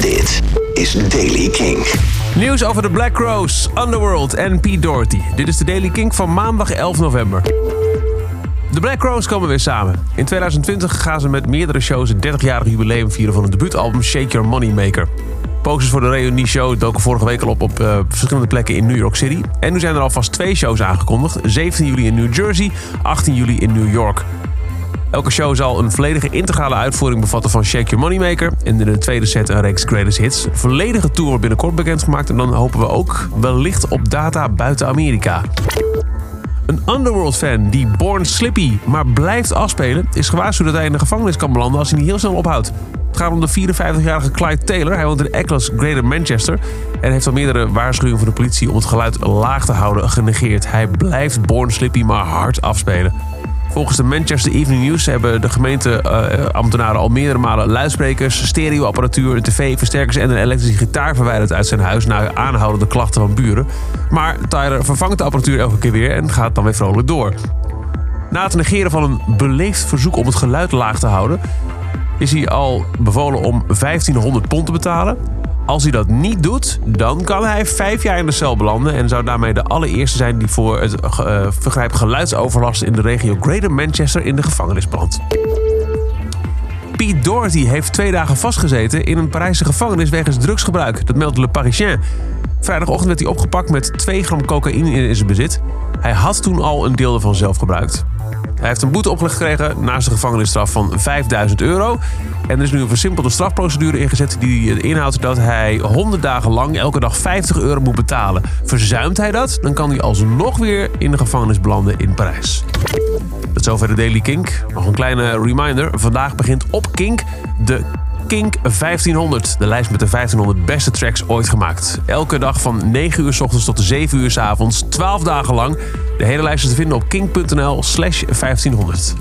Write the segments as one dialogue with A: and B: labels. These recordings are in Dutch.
A: Dit is Daily King.
B: Nieuws over de Black Rose, Underworld en Pete Doherty. Dit is de Daily King van maandag 11 november. De Black Rose komen weer samen. In 2020 gaan ze met meerdere shows het 30-jarig jubileum vieren van het debuutalbum Shake Your Money Maker. Posters voor de reunie-show doken vorige week al op op uh, verschillende plekken in New York City. En nu zijn er alvast twee shows aangekondigd. 17 juli in New Jersey, 18 juli in New York. Elke show zal een volledige integrale uitvoering bevatten van Shake Your Moneymaker. En in de tweede set een reeks greatest hits. Volledige tour wordt binnenkort bekendgemaakt. En dan hopen we ook wellicht op data buiten Amerika. Een Underworld-fan die Born Slippy maar blijft afspelen... is gewaarschuwd dat hij in de gevangenis kan belanden als hij niet heel snel ophoudt. Het gaat om de 54-jarige Clyde Taylor. Hij woont in Eccles, Greater Manchester. En heeft al meerdere waarschuwingen van de politie om het geluid laag te houden genegeerd. Hij blijft Born Slippy maar hard afspelen. Volgens de Manchester Evening News hebben de gemeenteambtenaren uh, al meerdere malen luidsprekers, stereoapparatuur, tv, versterkers en een elektrische gitaar verwijderd uit zijn huis na aanhoudende klachten van buren. Maar Tyler vervangt de apparatuur elke keer weer en gaat dan weer vrolijk door. Na het negeren van een beleefd verzoek om het geluid laag te houden, is hij al bevolen om 1500 pond te betalen. Als hij dat niet doet, dan kan hij vijf jaar in de cel belanden en zou daarmee de allereerste zijn die voor het uh, vergrijp geluidsoverlast in de regio Greater Manchester in de gevangenis brandt. Pete Doherty heeft twee dagen vastgezeten in een Parijse gevangenis wegens drugsgebruik. Dat meldt Le Parisien. Vrijdagochtend werd hij opgepakt met 2 gram cocaïne in zijn bezit. Hij had toen al een deel ervan zelf gebruikt. Hij heeft een boete opgelegd gekregen naast een gevangenisstraf van 5000 euro. En er is nu een versimpelde strafprocedure ingezet die inhoudt dat hij 100 dagen lang elke dag 50 euro moet betalen. Verzuimt hij dat, dan kan hij alsnog weer in de gevangenis belanden in Parijs. Tot zover de Daily Kink. Nog een kleine reminder. Vandaag begint op Kink de Kink 1500. De lijst met de 1500 beste tracks ooit gemaakt. Elke dag van 9 uur s ochtends tot 7 uur s avonds. 12 dagen lang. De hele lijst is te vinden op kink.nl slash 1500.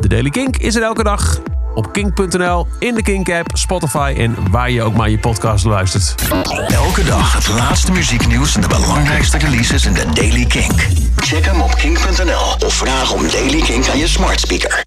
B: De Daily Kink is er elke dag op kink.nl, in de Kink-app, Spotify en waar je ook maar je podcast luistert.
A: Elke dag het laatste muzieknieuws en de belangrijkste releases in de Daily Kink. Check hem op kink.nl of vraag om Daily Kink aan je smart speaker.